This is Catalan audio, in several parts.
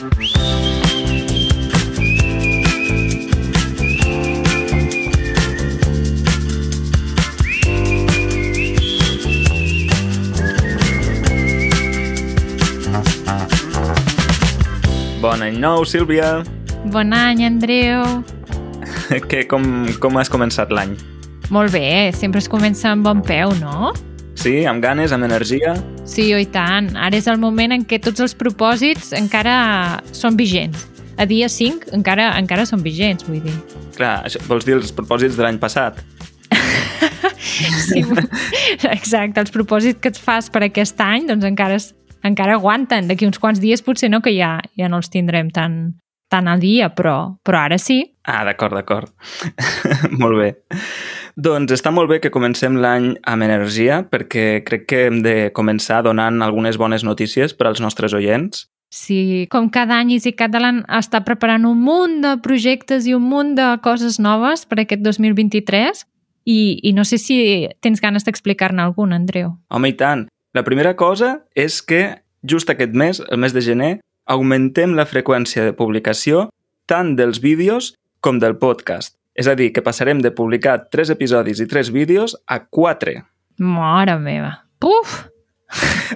Bon any nou, Sílvia! Bon any, Andreu! Què, com, com has començat l'any? Molt bé, sempre es comença amb bon peu, no? Sí, amb ganes, amb energia? Sí, i tant. Ara és el moment en què tots els propòsits encara són vigents. A dia 5 encara encara són vigents, vull dir. Clar, això, vols dir els propòsits de l'any passat? Sí, exacte. Els propòsits que et fas per aquest any doncs encara, encara aguanten. D'aquí uns quants dies potser no, que ja, ja no els tindrem tan, tan al dia, però, però ara sí. Ah, d'acord, d'acord. molt bé. Doncs està molt bé que comencem l'any amb energia perquè crec que hem de començar donant algunes bones notícies per als nostres oients. Sí, com cada any Easy Catalan està preparant un munt de projectes i un munt de coses noves per aquest 2023 i, i no sé si tens ganes d'explicar-ne algun, Andreu. Home, i tant. La primera cosa és que just aquest mes, el mes de gener, augmentem la freqüència de publicació tant dels vídeos com del podcast. És a dir, que passarem de publicar 3 episodis i 3 vídeos a 4, Mare meva. Puf!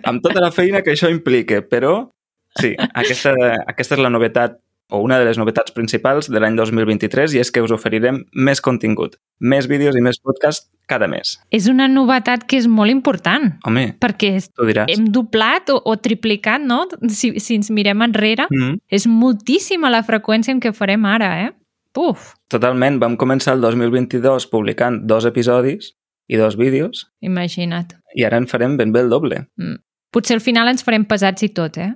amb tota la feina que això implica, però sí, aquesta, aquesta és la novetat o una de les novetats principals de l'any 2023 i és que us oferirem més contingut, més vídeos i més podcast cada mes. És una novetat que és molt important, Home, perquè hem doblat o, o triplicat, no? Si, si ens mirem enrere, Mm, és moltíssima la freqüència en què farem ara, eh? Puf! totalment, vam començar el 2022 publicant dos episodis i dos vídeos Imagina't. i ara en farem ben bé el doble. Mm. Potser al final ens farem pesats i tot, eh?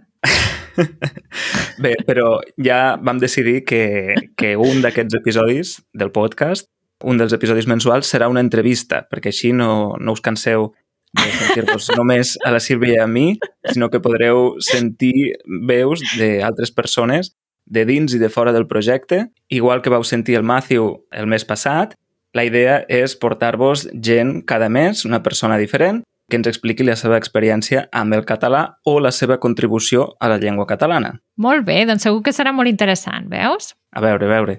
Bé, però ja vam decidir que, que un d'aquests episodis del podcast, un dels episodis mensuals, serà una entrevista, perquè així no, no us canseu de sentir-vos només a la Sílvia i a mi, sinó que podreu sentir veus d'altres persones de dins i de fora del projecte. Igual que vau sentir el Matthew el mes passat, la idea és portar-vos gent cada mes, una persona diferent, que ens expliqui la seva experiència amb el català o la seva contribució a la llengua catalana. Molt bé, doncs segur que serà molt interessant, veus? A veure, a veure.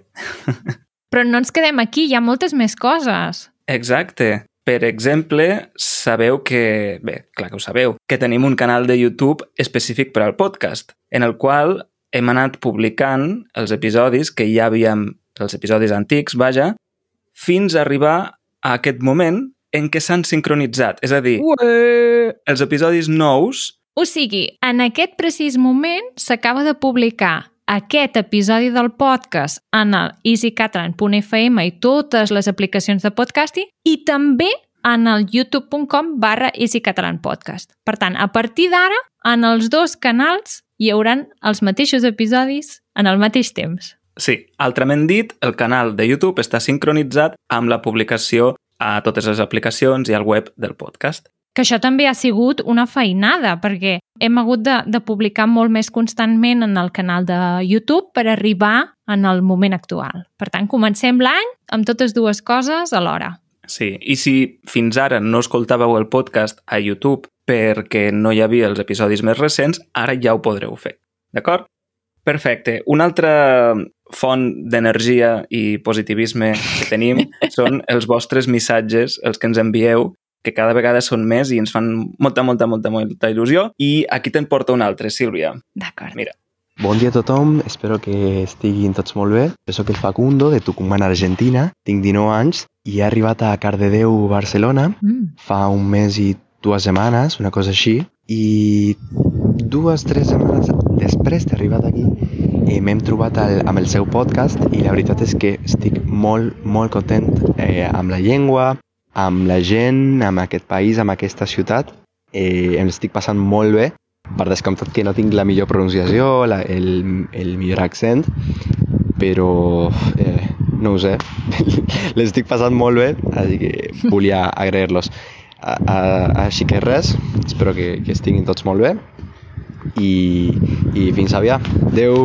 Però no ens quedem aquí, hi ha moltes més coses. Exacte. Per exemple, sabeu que... Bé, clar que ho sabeu, que tenim un canal de YouTube específic per al podcast, en el qual hem anat publicant els episodis que ja havíem... els episodis antics, vaja, fins a arribar a aquest moment en què s'han sincronitzat. És a dir, Ué! els episodis nous O sigui, en aquest precís moment s'acaba de publicar aquest episodi del podcast en el easycatalan.fm i totes les aplicacions de podcasting i també en el youtube.com barra easycatalanpodcast. Per tant, a partir d'ara, en els dos canals hi hauran els mateixos episodis en el mateix temps. Sí, altrament dit, el canal de YouTube està sincronitzat amb la publicació a totes les aplicacions i al web del podcast. Que això també ha sigut una feinada, perquè hem hagut de, de publicar molt més constantment en el canal de YouTube per arribar en el moment actual. Per tant, comencem l'any amb totes dues coses alhora. Sí, i si fins ara no escoltàveu el podcast a YouTube perquè no hi havia els episodis més recents, ara ja ho podreu fer. D'acord? Perfecte. Una altra font d'energia i positivisme que tenim són els vostres missatges, els que ens envieu, que cada vegada són més i ens fan molta, molta, molta, molta il·lusió. I aquí te'n porta un altre, Sílvia. D'acord. Mira. Bon dia a tothom, espero que estiguin tots molt bé. Jo sóc el Facundo, de Tucumán, Argentina. Tinc 19 anys i he arribat a Cardedeu, Barcelona, Mm. fa un mes i dues setmanes, una cosa així. I dues, tres setmanes després d'arribar aquí eh, m'hem trobat al, amb el seu podcast i la veritat és que estic molt, molt content eh, amb la llengua, amb la gent, amb aquest país, amb aquesta ciutat. Eh, em l'estic passant molt bé per descomptat que no tinc la millor pronunciació, la, el, el millor accent, però eh, no ho sé, l'estic passant molt bé, així que volia agrair-los. A, a, així que res, espero que, que estiguin tots molt bé i, i fins aviat. Adeu!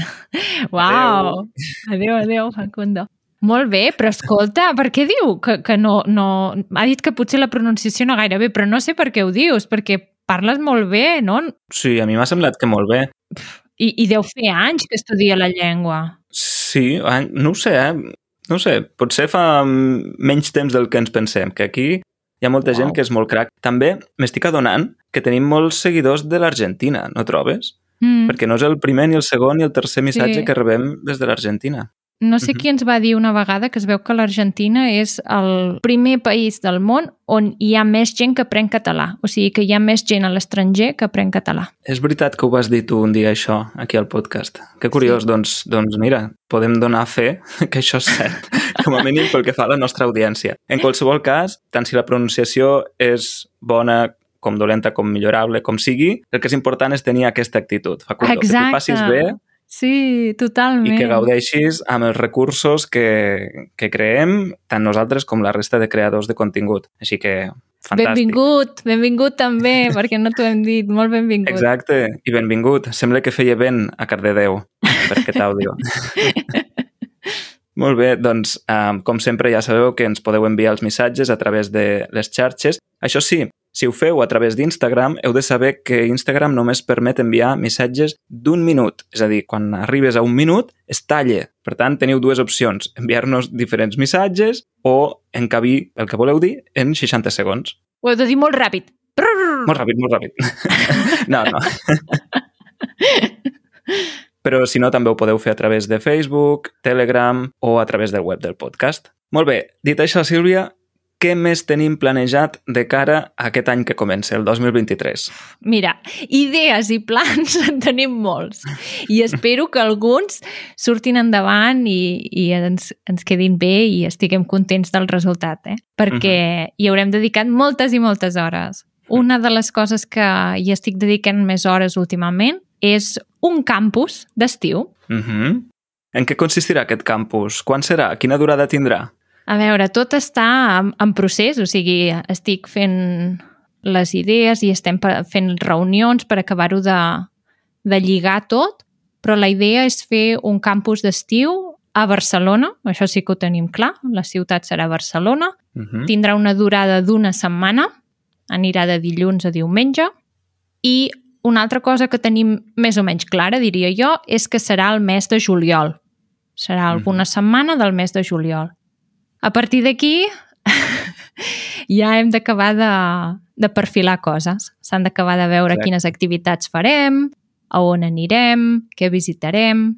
Uau! Adéu, adéu, Facundo. Molt bé, però escolta, per què diu que, que no, no... Ha dit que potser la pronunciació no gaire bé, però no sé per què ho dius, perquè parles molt bé, no? Sí, a mi m'ha semblat que molt bé. I, I deu fer anys que estudia la llengua. Sí, eh, no ho sé, eh? No ho sé, potser fa mm, menys temps del que ens pensem, que aquí hi ha molta Uau. gent que és molt crac. També m'estic adonant que tenim molts seguidors de l'Argentina, no trobes? Mm. Perquè no és el primer, ni el segon, ni el tercer missatge Sí. que rebem des de l'Argentina. No sé Mhm. qui ens va dir una vegada que es veu que l'Argentina és el primer país del món on hi ha més gent que aprèn català. O sigui, que hi ha més gent a l'estranger que aprèn català. És veritat que ho vas dir tu un dia, això, aquí al podcast. Que curiós, Sí. doncs, doncs mira, podem donar fe que això és cert, com a mínim pel que fa a la nostra audiència. En qualsevol cas, tant si la pronunciació és bona com dolenta, com millorable, com sigui, el que és important és tenir aquesta actitud, Facundo, que tu Exacte. passis bé Sí, totalment. i que gaudeixis amb els recursos que, que creem tant nosaltres com la resta de creadors de contingut. Així que, fantàstic. Benvingut, benvingut també, perquè no t'ho hem dit. Molt benvingut. Exacte, i benvingut. Sembla que feia vent a Cardedeu per aquest àudio. Molt bé, doncs, um, com sempre ja sabeu que ens podeu enviar els missatges a través de les xarxes. Això sí, si ho feu a través d'Instagram, heu de saber que Instagram només permet enviar missatges d'un minut. És a dir, quan arribes a un minut, es talla. Per tant, teniu dues opcions, enviar-nos diferents missatges o encabir el que voleu dir en 60 segons. Ho heu de dir molt ràpid. Brrr. Molt ràpid, molt ràpid. no, no. Però si no, també ho podeu fer a través de Facebook, Telegram o a través del web del podcast. Molt bé, dit això, Sílvia, què més tenim planejat de cara a aquest any que comença, el 2023? Mira, idees i plans en tenim molts i espero que alguns surtin endavant i, i ens, ens quedin bé i estiguem contents del resultat, eh? perquè hi haurem dedicat moltes i moltes hores. Una de les coses que hi estic dedicant més hores últimament és un campus d'estiu. Uh -huh. En què consistirà aquest campus? Quan serà? Quina durada tindrà? A veure, tot està en, en procés, o sigui, estic fent les idees i estem fent reunions per acabar-ho de, de lligar tot, però la idea és fer un campus d'estiu a Barcelona, això sí que ho tenim clar, la ciutat serà Barcelona, Uh -huh. tindrà una durada d'una setmana, anirà de dilluns a diumenge, i una altra cosa que tenim més o menys clara, diria jo, és que serà el mes de juliol. Serà alguna setmana del mes de juliol. A partir d'aquí ja hem d'acabar de, de perfilar coses. S'han d'acabar de veure Exacte. quines activitats farem, a on anirem, què visitarem,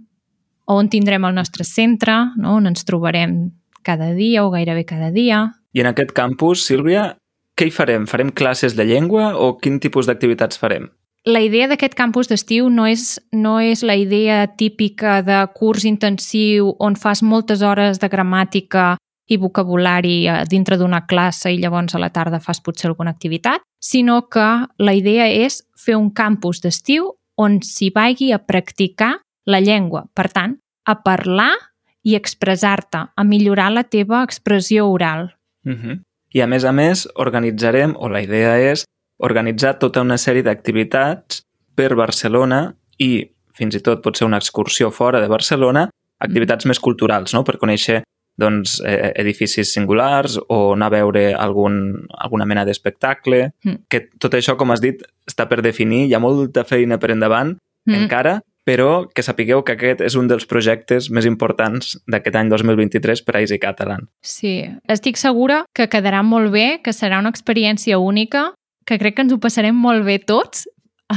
on tindrem el nostre centre, no? on ens trobarem cada dia o gairebé cada dia. I en aquest campus, Sílvia, què hi farem? Farem classes de llengua o quin tipus d'activitats farem? La idea d'aquest campus d'estiu no és, no és la idea típica de curs intensiu on fas moltes hores de gramàtica i vocabulari a dintre d'una classe i llavors a la tarda fas potser alguna activitat, sinó que la idea és fer un campus d'estiu on s'hi vagi a practicar la llengua. Per tant, a parlar i expressar-te, a millorar la teva expressió oral. Uh -huh. I a més a més, organitzarem, o la idea és, organitzar tota una sèrie d'activitats per Barcelona i fins i tot pot ser una excursió fora de Barcelona, activitats més culturals, no? per conèixer doncs, eh, edificis singulars o anar a veure algun, alguna mena d'espectacle, Mm. que tot això, com has dit, està per definir, hi ha molta feina per endavant Mm. encara, però que sapigueu que aquest és un dels projectes més importants d'aquest any 2023 per a Easy Catalan. Sí, estic segura que quedarà molt bé, que serà una experiència única, que crec que ens ho passarem molt bé tots,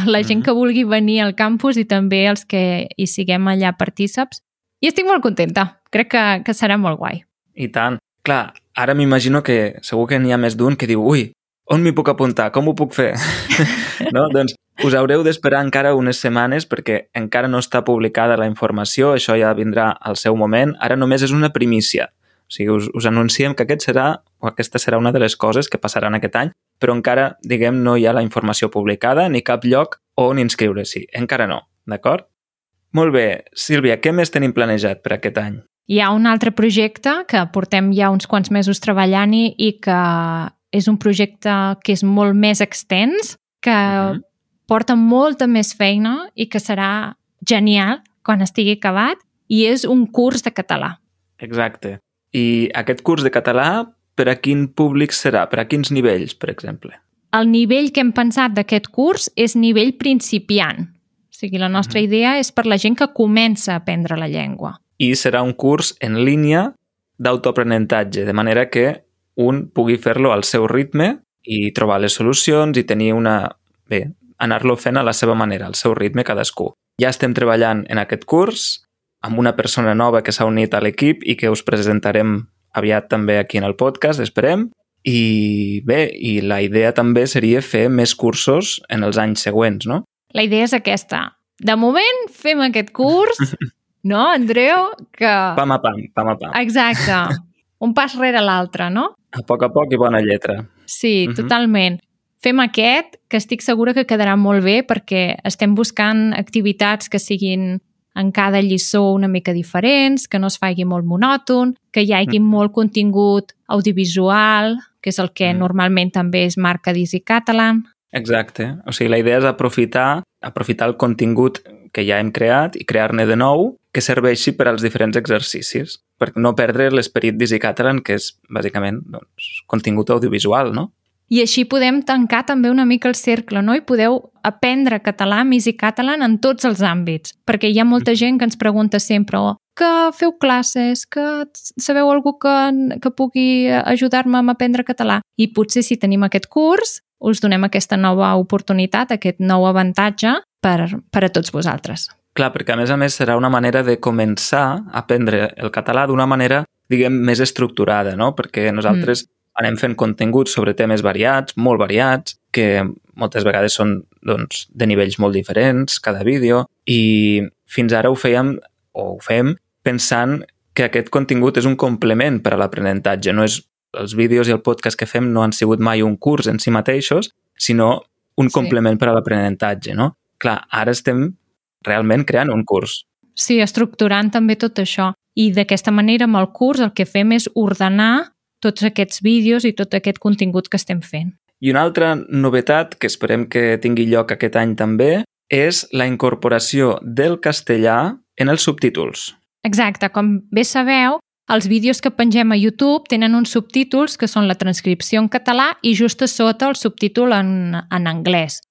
la gent Mhm. que vulgui venir al campus i també els que hi siguem allà partíceps. I estic molt contenta, crec que, que serà molt guai. I tant. Clar, ara m'imagino que segur que n'hi ha més d'un que diu ui, on m'hi puc apuntar? Com ho puc fer? no? Doncs us haureu d'esperar encara unes setmanes perquè encara no està publicada la informació, això ja vindrà al seu moment. Ara només és una primícia. O sigui, us, us anunciem que aquest serà, o aquesta serà una de les coses que passaran aquest any, però encara, diguem, no hi ha la informació publicada ni cap lloc on inscriure-s'hi. Encara no, d'acord? Molt bé. Sílvia, què més tenim planejat per aquest any? Hi ha un altre projecte que portem ja uns quants mesos treballant-hi i que és un projecte que és molt més extens, que Mhm. porta molta més feina i que serà genial quan estigui acabat, i és un curs de català. Exacte. I aquest curs de català, per a quin públic serà? Per a quins nivells, per exemple? El nivell que hem pensat d'aquest curs és nivell principiant. O sigui, la nostra idea és per la gent que comença a aprendre la llengua. I serà un curs en línia d'autoaprenentatge, de manera que un pugui fer-lo al seu ritme i trobar les solucions i tenir una... Bé, anar-lo fent a la seva manera, al seu ritme cadascú. Ja estem treballant en aquest curs amb una persona nova que s'ha unit a l'equip i que us presentarem aviat també aquí en el podcast, esperem. I bé, i la idea també seria fer més cursos en els anys següents, no? La idea és aquesta. De moment fem aquest curs, no, Andreu? Que... Pam a pam, pam a pam. Exacte. Un pas rere l'altre, no? A poc a poc i bona lletra. Sí, Mhm. totalment. Fem aquest, que estic segura que quedarà molt bé perquè estem buscant activitats que siguin en cada lliçó una mica diferents, que no es faci molt monòton, que hi hagi Mhm. molt contingut audiovisual, que és el que Mhm. normalment també es marca d'Easy Catalan. Exacte. O sigui, la idea és aprofitar, aprofitar el contingut que ja hem creat i crear-ne de nou que serveixi per als diferents exercicis, per no perdre l'esperit d'Easy Catalan, que és bàsicament doncs, contingut audiovisual, no? I així podem tancar també una mica el cercle, no? I podeu aprendre català, Easy Catalan, en tots els àmbits. Perquè hi ha molta gent que ens pregunta sempre oh, que feu classes, que sabeu algú que, que pugui ajudar-me a aprendre català. I potser si tenim aquest curs, us donem aquesta nova oportunitat, aquest nou avantatge per, per a tots vosaltres. Clar, perquè a més a més serà una manera de començar a aprendre el català d'una manera, diguem, més estructurada, no? Perquè nosaltres mm. anem fent continguts sobre temes variats, molt variats, que moltes vegades són doncs, de nivells molt diferents, cada vídeo, i fins ara ho fèiem, o ho fem, pensant que aquest contingut és un complement per a l'aprenentatge, no és els vídeos i el podcast que fem no han sigut mai un curs en si mateixos, sinó un Sí. complement per a l'aprenentatge, no? Clar, ara estem realment creant un curs. Sí, estructurant també tot això. I d'aquesta manera, amb el curs, el que fem és ordenar tots aquests vídeos i tot aquest contingut que estem fent. I una altra novetat que esperem que tingui lloc aquest any també és la incorporació del castellà en els subtítols. Exacte, com bé sabeu, els vídeos que pengem a YouTube tenen uns subtítols que són la transcripció en català i just a sota el subtítol en, en anglès.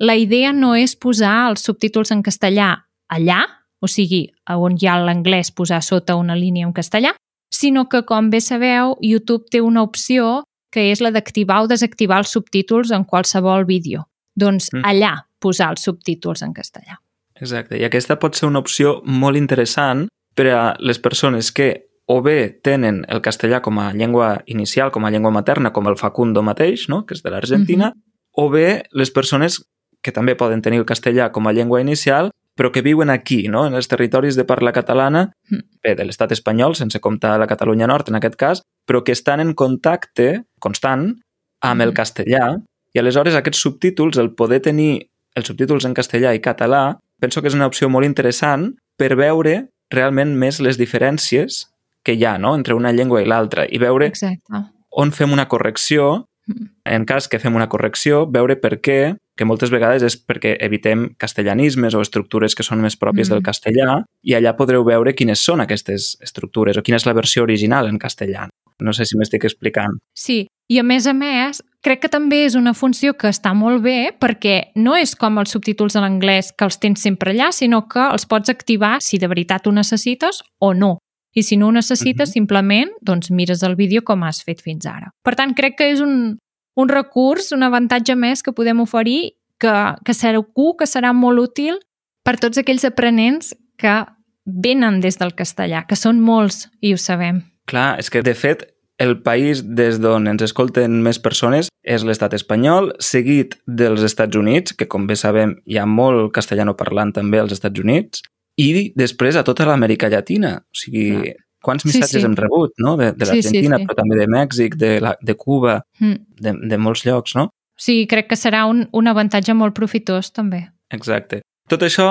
La idea no és posar els subtítols en castellà allà, o sigui, on hi ha l'anglès posar sota una línia en castellà, sinó que, com bé sabeu, YouTube té una opció que és la d'activar o desactivar els subtítols en qualsevol vídeo. Doncs Mm. allà posar els subtítols en castellà. Exacte, i aquesta pot ser una opció molt interessant per a les persones que o bé tenen el castellà com a llengua inicial, com a llengua materna, com el Facundo mateix, no? que és de l'Argentina, o bé les persones que també poden tenir el castellà com a llengua inicial, però que viuen aquí, no? en els territoris de parla catalana, Mm. bé, de l'estat espanyol, sense comptar la Catalunya Nord en aquest cas, però que estan en contacte constant amb el castellà i aleshores aquests subtítols, el poder tenir els subtítols en castellà i català, penso que és una opció molt interessant per veure realment més les diferències que hi ha no? entre una llengua i l'altra i veure Exacte. on fem una correcció, Mm. en cas que fem una correcció, veure per què, que moltes vegades és perquè evitem castellanismes o estructures que són més pròpies Mm. del castellà i allà podreu veure quines són aquestes estructures o quina és la versió original en castellà. No sé si m'estic explicant. Sí, i a més a més, crec que també és una funció que està molt bé perquè no és com els subtítols en anglès que els tens sempre allà, sinó que els pots activar si de veritat ho necessites o no. I si no ho necessites, Mhm. simplement doncs mires el vídeo com has fet fins ara. Per tant, crec que és un, un recurs, un avantatge més que podem oferir que, que segur que serà molt útil per tots aquells aprenents que venen des del castellà, que són molts i ho sabem. Clar, és que de fet el país des d'on ens escolten més persones és l'estat espanyol, seguit dels Estats Units, que com bé sabem hi ha molt castellano parlant també als Estats Units, i després a tota l'Amèrica Llatina. O sigui, Clar. quants Sí, missatges sí. hem rebut, no? De, de Sí, sí, l'Argentina, sí. però també de Mèxic, de, la, de Cuba, Mm. de, de molts llocs, no? Sí, crec que serà un, un avantatge molt profitós, també. Exacte. Tot això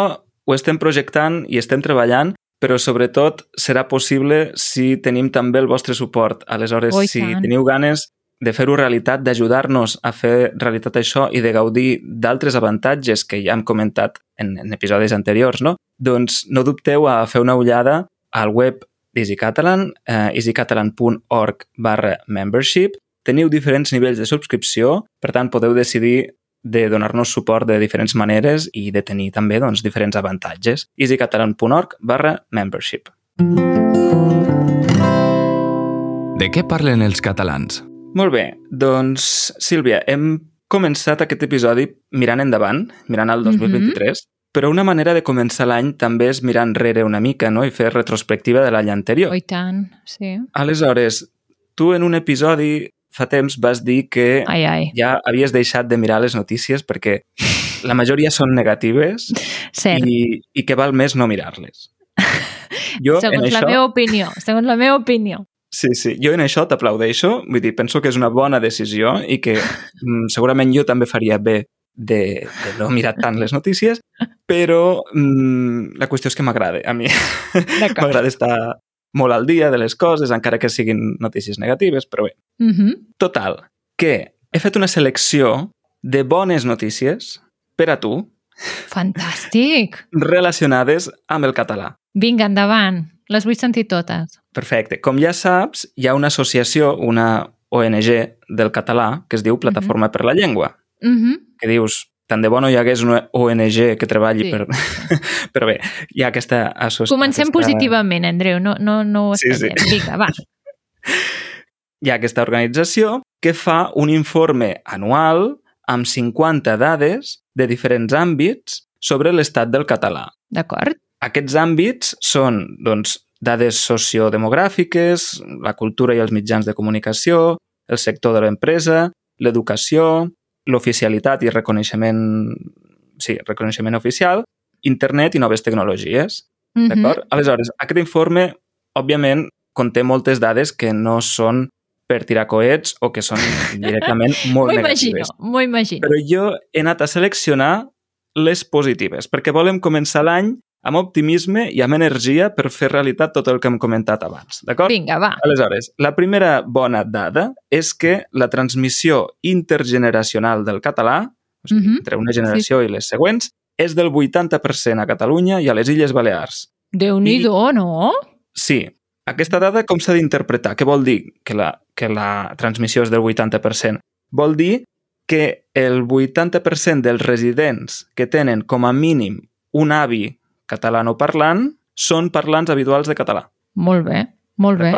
ho estem projectant i estem treballant, però sobretot serà possible si tenim també el vostre suport. Aleshores, Oh, i si tant. teniu ganes de fer-ho realitat, d'ajudar-nos a fer realitat això i de gaudir d'altres avantatges que ja hem comentat en, en episodis anteriors, no? Doncs no dubteu a fer una ullada al web d'Easy Catalan, eh, easycatalan.org barra membership. Teniu diferents nivells de subscripció, per tant podeu decidir de donar-nos suport de diferents maneres i de tenir també doncs, diferents avantatges. easycatalan.org barra membership. De què parlen els catalans? Molt bé, doncs, Sílvia, hem començat aquest episodi mirant endavant, mirant al 2023, mm -hmm. Però una manera de començar l'any també és mirar enrere una mica no? i fer retrospectiva de l'any anterior. Oh, i tant, sí. Aleshores, tu en un episodi fa temps vas dir que ai, ai. ja havies deixat de mirar les notícies perquè la majoria són negatives Cert. i, i que val més no mirar-les. Jo segons en la això... meva opinió, segons la meva opinió. Sí, sí, jo en això t'aplaudeixo, vull dir, penso que és una bona decisió i que mm, segurament jo també faria bé de, de no mirar tant les notícies, però mm, la qüestió és que m'agrada. A mi m'agrada estar molt al dia de les coses, encara que siguin notícies negatives, però bé. Mm -hmm. Total, que he fet una selecció de bones notícies per a tu Fantàstic! relacionades amb el català. Vinga, endavant. Les vull sentir totes. Perfecte. Com ja saps, hi ha una associació, una ONG del català, que es diu Plataforma per la Llengua, Mm -hmm. Que dius, tant de bo no hi hagués una ONG que treballi Sí. per... Però bé, hi ha aquesta associació... Comencem aquesta... positivament, Andreu. No, no, no ho Sí, sí. Vinga, va. Hi ha aquesta organització que fa un informe anual amb 50 dades de diferents àmbits sobre l'estat del català. D'acord? Aquests àmbits són doncs, dades sociodemogràfiques, la cultura i els mitjans de comunicació, el sector de l'empresa, l'educació, l'oficialitat i reconeixement, sí, reconeixement oficial, internet i noves tecnologies. Mm -hmm. D'acord? Aleshores, aquest informe, òbviament, conté moltes dades que no són per tirar coets o que són directament molt M'ho imagino, negatives. m'ho imagino. Però jo he anat a seleccionar les positives, perquè volem començar l'any amb optimisme i amb energia per fer realitat tot el que hem comentat abans. D'acord? Vinga, va. Aleshores, la primera bona dada és que la transmissió intergeneracional del català, o sigui, Mhm. entre una generació i les següents, és del 80% a Catalunya i a les Illes Balears. Déu-n'hi-do, no? Sí. Aquesta dada com s'ha d'interpretar? Què vol dir que la, que la transmissió és del 80%? Vol dir que el 80% dels residents que tenen com a mínim un avi catalanoparlant són parlants habituals de català. Molt bé, molt bé.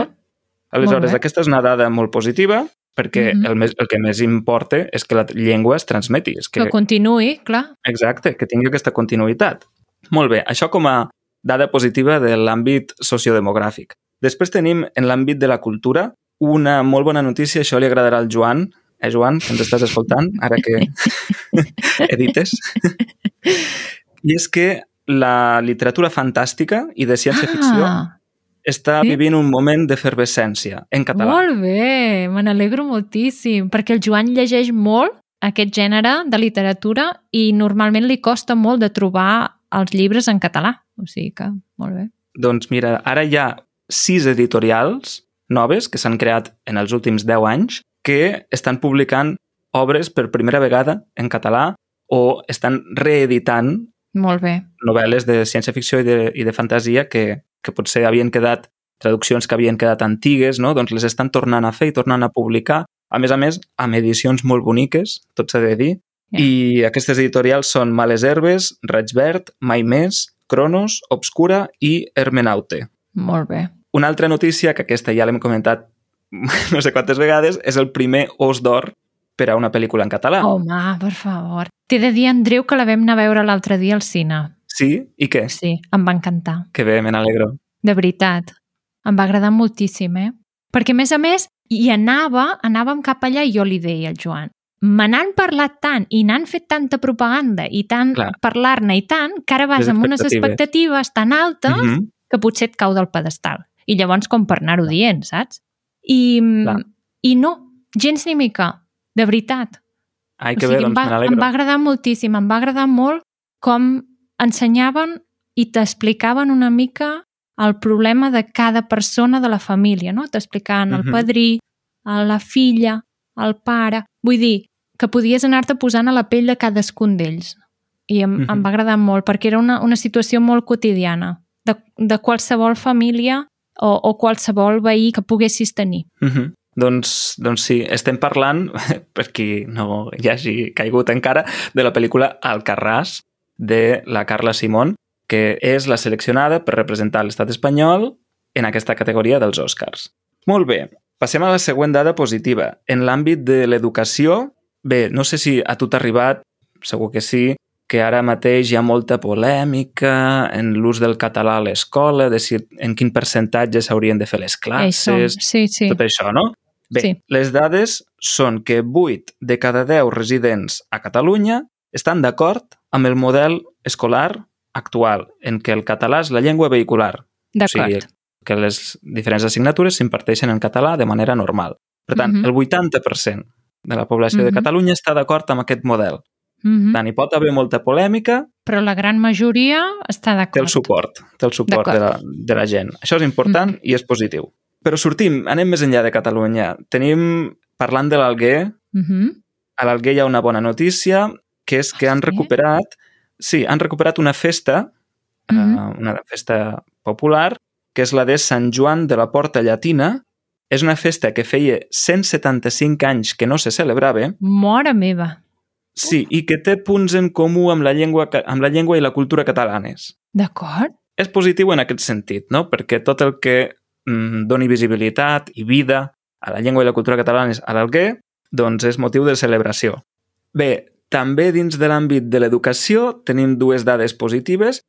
Aleshores, bé. aquesta és una dada molt positiva perquè Mhm. el, més, el que més importa és que la llengua es transmeti. És que, Que continuï, clar. Exacte, que tingui aquesta continuïtat. Molt bé, això com a dada positiva de l'àmbit sociodemogràfic. Després tenim, en l'àmbit de la cultura, una molt bona notícia, això li agradarà al Joan. Eh, Joan, que ens estàs escoltant, ara que edites. I és que la literatura fantàstica i de ciència-ficció Ah, està sí? vivint un moment d'efervescència en català. molt bé, me n'alegro moltíssim, perquè el Joan llegeix molt aquest gènere de literatura i normalment li costa molt de trobar els llibres en català. O sigui que, molt bé. Doncs mira, ara hi ha sis editorials noves que s'han creat en els últims 10 anys que estan publicant obres per primera vegada en català o estan reeditant Molt bé. novel·les de ciència-ficció i de, i de fantasia que, que potser havien quedat traduccions que havien quedat antigues, no? doncs les estan tornant a fer i tornant a publicar. A més a més, amb edicions molt boniques, tot s'ha de dir. Ja. I aquestes editorials són Males Herbes, Raig Verd, Mai Més, Cronos, Obscura i Hermenaute. Molt bé. Una altra notícia, que aquesta ja l'hem comentat no sé quantes vegades, és el primer Os d'Or per a una pel·lícula en català. Home, per favor. T'he de dir, Andreu, que la vam anar a veure l'altre dia al cine. Sí? I què? Sí, em va encantar. Que bé, me n'alegro. De veritat. Em va agradar moltíssim, eh? Perquè, a més a més, hi anava, anàvem cap allà i jo li deia al Joan me n'han parlat tant i n'han fet tanta propaganda i tant parlar-ne i tant que ara vas Les amb unes expectatives. expectatives tan altes Mm -hmm. que potser et cau del pedestal. I llavors com per anar-ho dient, saps? I, Clar. I no, gens ni mica, de veritat. Ai, O que sigui, bé, em, doncs me va, em va agradar moltíssim, em va agradar molt com ensenyaven i t'explicaven una mica el problema de cada persona de la família, no? T'explicaven el padrí, a la filla, el pare... Vull dir, que podies anar-te posant a la pell de cadascun d'ells. I em, em va agradar molt, perquè era una, una situació molt quotidiana de, de qualsevol família o, o qualsevol veí que poguessis tenir. Mm -hmm. Doncs, doncs sí, estem parlant, per qui no hi hagi caigut encara, de la pel·lícula Alcarràs, de la Carla Simón, que és la seleccionada per representar l'estat espanyol en aquesta categoria dels Oscars. Molt bé, passem a la següent dada positiva. En l'àmbit de l'educació, bé, no sé si a tu t'ha arribat, segur que sí, que ara mateix hi ha molta polèmica en l'ús del català a l'escola, de si en quin percentatge s'haurien de fer les classes, Això, sí, sí. tot això, no? Bé, Sí. les dades són que 8 de cada 10 residents a Catalunya estan d'acord amb el model escolar actual, en què el català és la llengua vehicular. O sigui, que les diferents assignatures s'imparteixen en català de manera normal. Per tant, Mhm. el 80% de la població de Mhm. Catalunya està d'acord amb aquest model. Mhm. Per tant, hi pot haver molta polèmica, Però la gran majoria està té d'acord. el suport, té el suport de la, de la gent. Això és important i és positiu. Però sortim, anem més enllà de Catalunya. Tenim, parlant de l'Alguer, Mhm. a l'Alguer hi ha una bona notícia, que és que Ah, han sí? recuperat, sí, han recuperat una festa, Mhm. eh, una festa popular, que és la de Sant Joan de la Porta Llatina. És una festa que feia 175 anys que no se celebrava, Mora meva. Sí, i que té punts en comú amb la llengua, amb la llengua i la cultura catalanes. D'acord? és positiu en aquest sentit, no? perquè tot el que mm, doni visibilitat i vida a la llengua i la cultura catalanes a l'Alguer doncs és motiu de celebració. Bé, també dins de l'àmbit de l'educació tenim dues dades positives.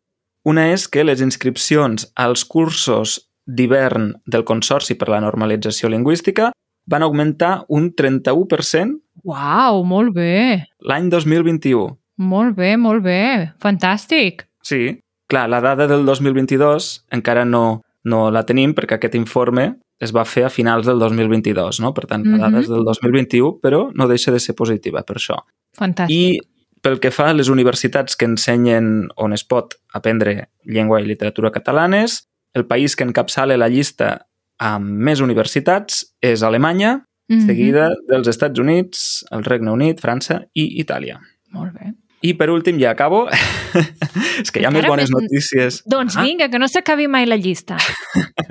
Una és que les inscripcions als cursos d'hivern del Consorci per la Normalització Lingüística van augmentar un 31% Uau, molt bé. l'any 2021. Molt bé, molt bé. Fantàstic. Sí, clar, la dada del 2022 encara no, no la tenim perquè aquest informe es va fer a finals del 2022, no? Per tant, la dada Mhm. és del 2021, però no deixa de ser positiva per això. Fantàstic. I pel que fa a les universitats que ensenyen on es pot aprendre llengua i literatura catalanes, el país que encapçala la llista amb més universitats és Alemanya, Mhm. seguida dels Estats Units, el Regne Unit, França i Itàlia. Molt bé. I per últim, ja acabo, és que hi ha més Encara bones més- notícies. Doncs Ah, vinga, que no s'acabi mai la llista.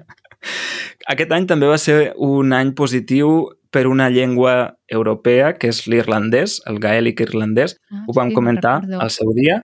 Aquest any també va ser un any positiu per una llengua europea, que és l'irlandès, el gaèlic irlandès. Ah, Ho vam sí, comentar al seu dia,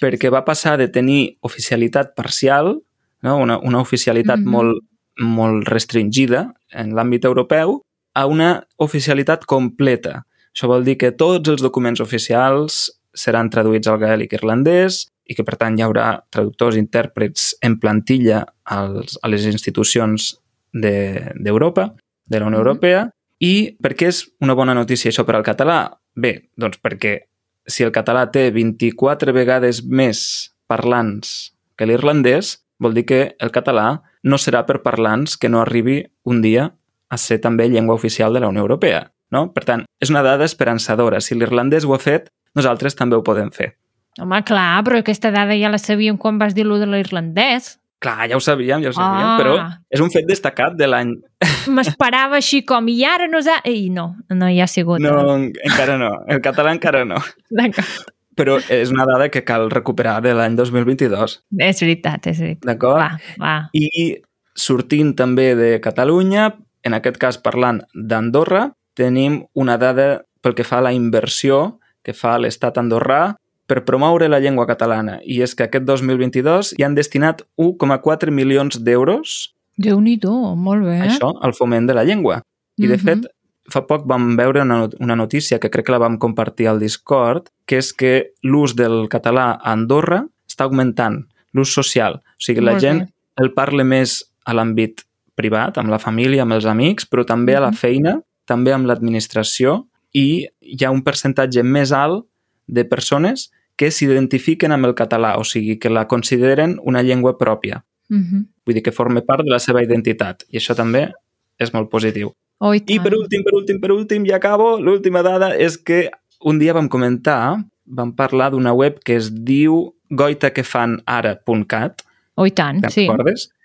perquè va passar de tenir oficialitat parcial, no? una, una oficialitat Mhm. molt, molt restringida en l'àmbit europeu, a una oficialitat completa. Això vol dir que tots els documents oficials seran traduïts al gaèlic irlandès i que, per tant, hi haurà traductors i intèrprets en plantilla als, a les institucions de- d'Europa, de, de la Unió. Europea. I per què és una bona notícia això per al català? Bé, doncs perquè si el català té 24 vegades més parlants que l'irlandès, vol dir que el català no serà per parlants que no arribi un dia a ser també llengua oficial de la Unió Europea. No? Per tant, és una dada esperançadora. Si l'irlandès ho ha fet, nosaltres també ho podem fer. Home, clar, però aquesta dada ja la sabíem quan vas dir-lo de l'irlandès. Clar, ja ho sabíem, ja ho sabíem, Ah. però és un fet destacat de l'any. M'esperava així com, i ara no s'ha... I no, no hi ha sigut. No, en- encara no. El català encara no. D'acord. Però és una dada que cal recuperar de l'any 2022, És veritat, és veritat. d'acord? Va, va. I sortint també de Catalunya, en aquest cas parlant d'Andorra, tenim una dada pel que fa a la inversió que fa l'estat andorrà per promoure la llengua catalana. I és que aquest 2022 hi han destinat 1,4 milions d'euros Déu-n'hi-do, molt bé. això, al foment de la llengua. I, de Mhm. fet, fa poc vam veure una, una notícia que crec que la vam compartir al Discord, que és que l'ús del català a Andorra està augmentant, l'ús social. O sigui, la Molt gent bé. el parla més a l'àmbit privat, amb la família, amb els amics, però també a la feina, també amb l'administració, i hi ha un percentatge més alt de persones que s'identifiquen amb el català, o sigui, que la consideren una llengua pròpia. Mhm. Vull dir que forma part de la seva identitat, i això també és molt positiu. Oh, i, I per últim, per últim, per últim, ja acabo, l'última dada és que un dia vam comentar, vam parlar d'una web que es diu goitaquefanara.cat, Oh, i tant, sí.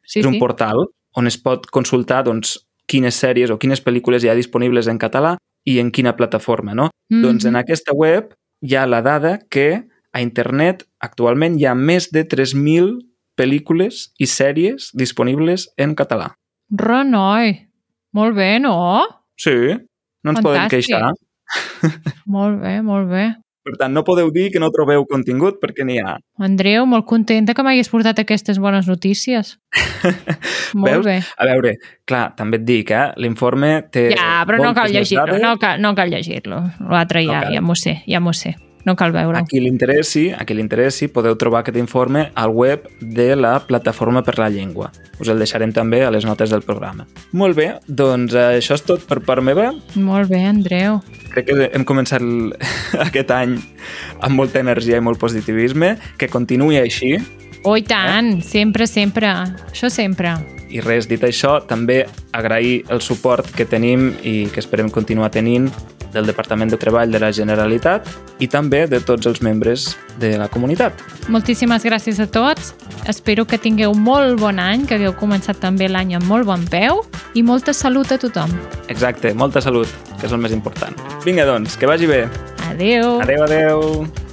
sí, és un sí. portal on es pot consultar doncs, quines sèries o quines pel·lícules hi ha disponibles en català i en quina plataforma, no? Mhm. Doncs en aquesta web hi ha la dada que a internet actualment hi ha més de 3.000 pel·lícules i sèries disponibles en català. Renoi. Molt bé, no? Sí, no ens podem Fantàstic. queixar. Molt bé, molt bé. Per tant, no podeu dir que no trobeu contingut perquè n'hi ha. Andreu, molt contenta que m'hagués portat aquestes bones notícies. molt Veus? bé. A veure, clar, també et dic, eh? l'informe té... Ja, però no cal llegir-lo, no cal, no cal llegir-lo. L'altre No ja, cal. ja m'ho sé, ja m'ho sé. No cal veure-ho. A qui li interessi, a qui li interessi, podeu trobar aquest informe al web de la Plataforma per la Llengua. Us el deixarem també a les notes del programa. Molt bé, doncs eh, això és tot per part meva. Molt bé, Andreu. Crec que hem començat el, aquest any amb molta energia i molt positivisme. Que continuï així. Oh, i tant, sempre, sempre. Això sempre. I res, dit això, també agrair el suport que tenim i que esperem continuar tenint del Departament de Treball de la Generalitat i també de tots els membres de la comunitat. Moltíssimes gràcies a tots. Espero que tingueu molt bon any, que hagueu començat també l'any amb molt bon peu i molta salut a tothom. Exacte, molta salut, que és el més important. Vinga, doncs, que vagi bé. Adeu. Adeu, adeu.